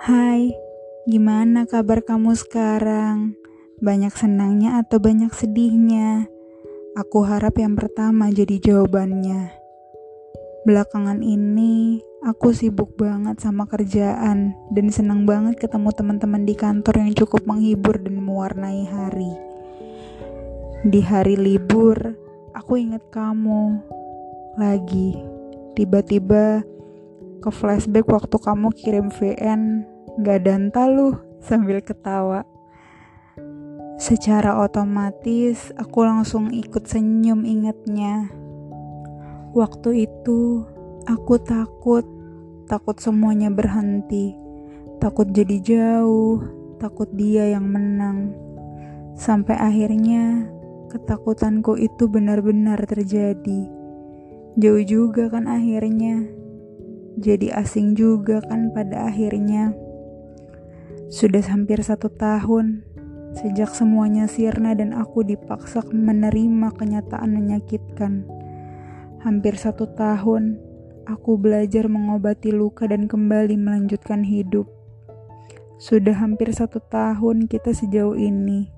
Hai, gimana kabar kamu sekarang? Banyak senangnya atau banyak sedihnya? Aku harap yang pertama jadi jawabannya. Belakangan ini, aku sibuk banget sama kerjaan dan senang banget ketemu teman-teman di kantor yang cukup menghibur dan mewarnai hari. Di hari libur, aku ingat kamu lagi. Tiba-tiba ke flashback waktu kamu kirim VN gak danta lu sambil ketawa. Secara otomatis aku langsung ikut senyum ingetnya. Waktu itu aku takut, takut semuanya berhenti, takut jadi jauh, takut dia yang menang. Sampai akhirnya ketakutanku itu benar-benar terjadi. Jauh juga kan akhirnya jadi asing juga kan pada akhirnya. Sudah hampir satu tahun sejak semuanya sirna dan aku dipaksa menerima kenyataan menyakitkan. Hampir satu tahun aku belajar mengobati luka dan kembali melanjutkan hidup. Sudah hampir satu tahun kita sejauh ini,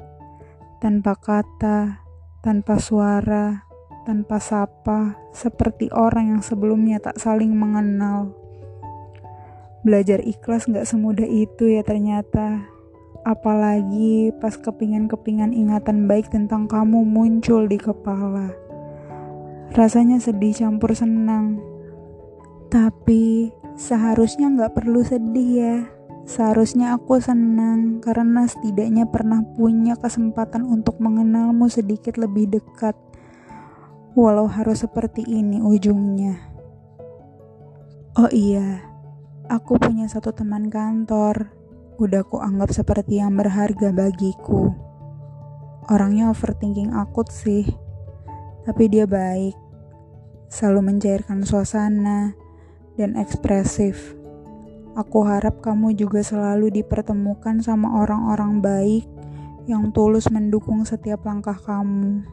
tanpa kata, tanpa suara, tanpa sapa, seperti orang yang sebelumnya tak saling mengenal. Belajar ikhlas gak semudah itu ya ternyata. Apalagi pas kepingan-kepingan ingatan baik tentang kamu muncul di kepala. Rasanya sedih campur senang. Tapi seharusnya gak perlu sedih ya. Seharusnya aku senang karena setidaknya pernah punya kesempatan untuk mengenalmu sedikit lebih dekat walau harus seperti ini ujungnya. Oh iya, aku punya satu teman kantor, udah ku anggap seperti yang berharga bagiku. Orangnya overthinking akut sih, tapi dia baik, selalu mencairkan suasana, dan ekspresif. Aku harap kamu juga selalu dipertemukan sama orang-orang baik yang tulus mendukung setiap langkah kamu.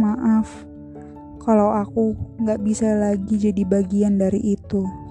Maaf kalau aku nggak bisa lagi jadi bagian dari itu.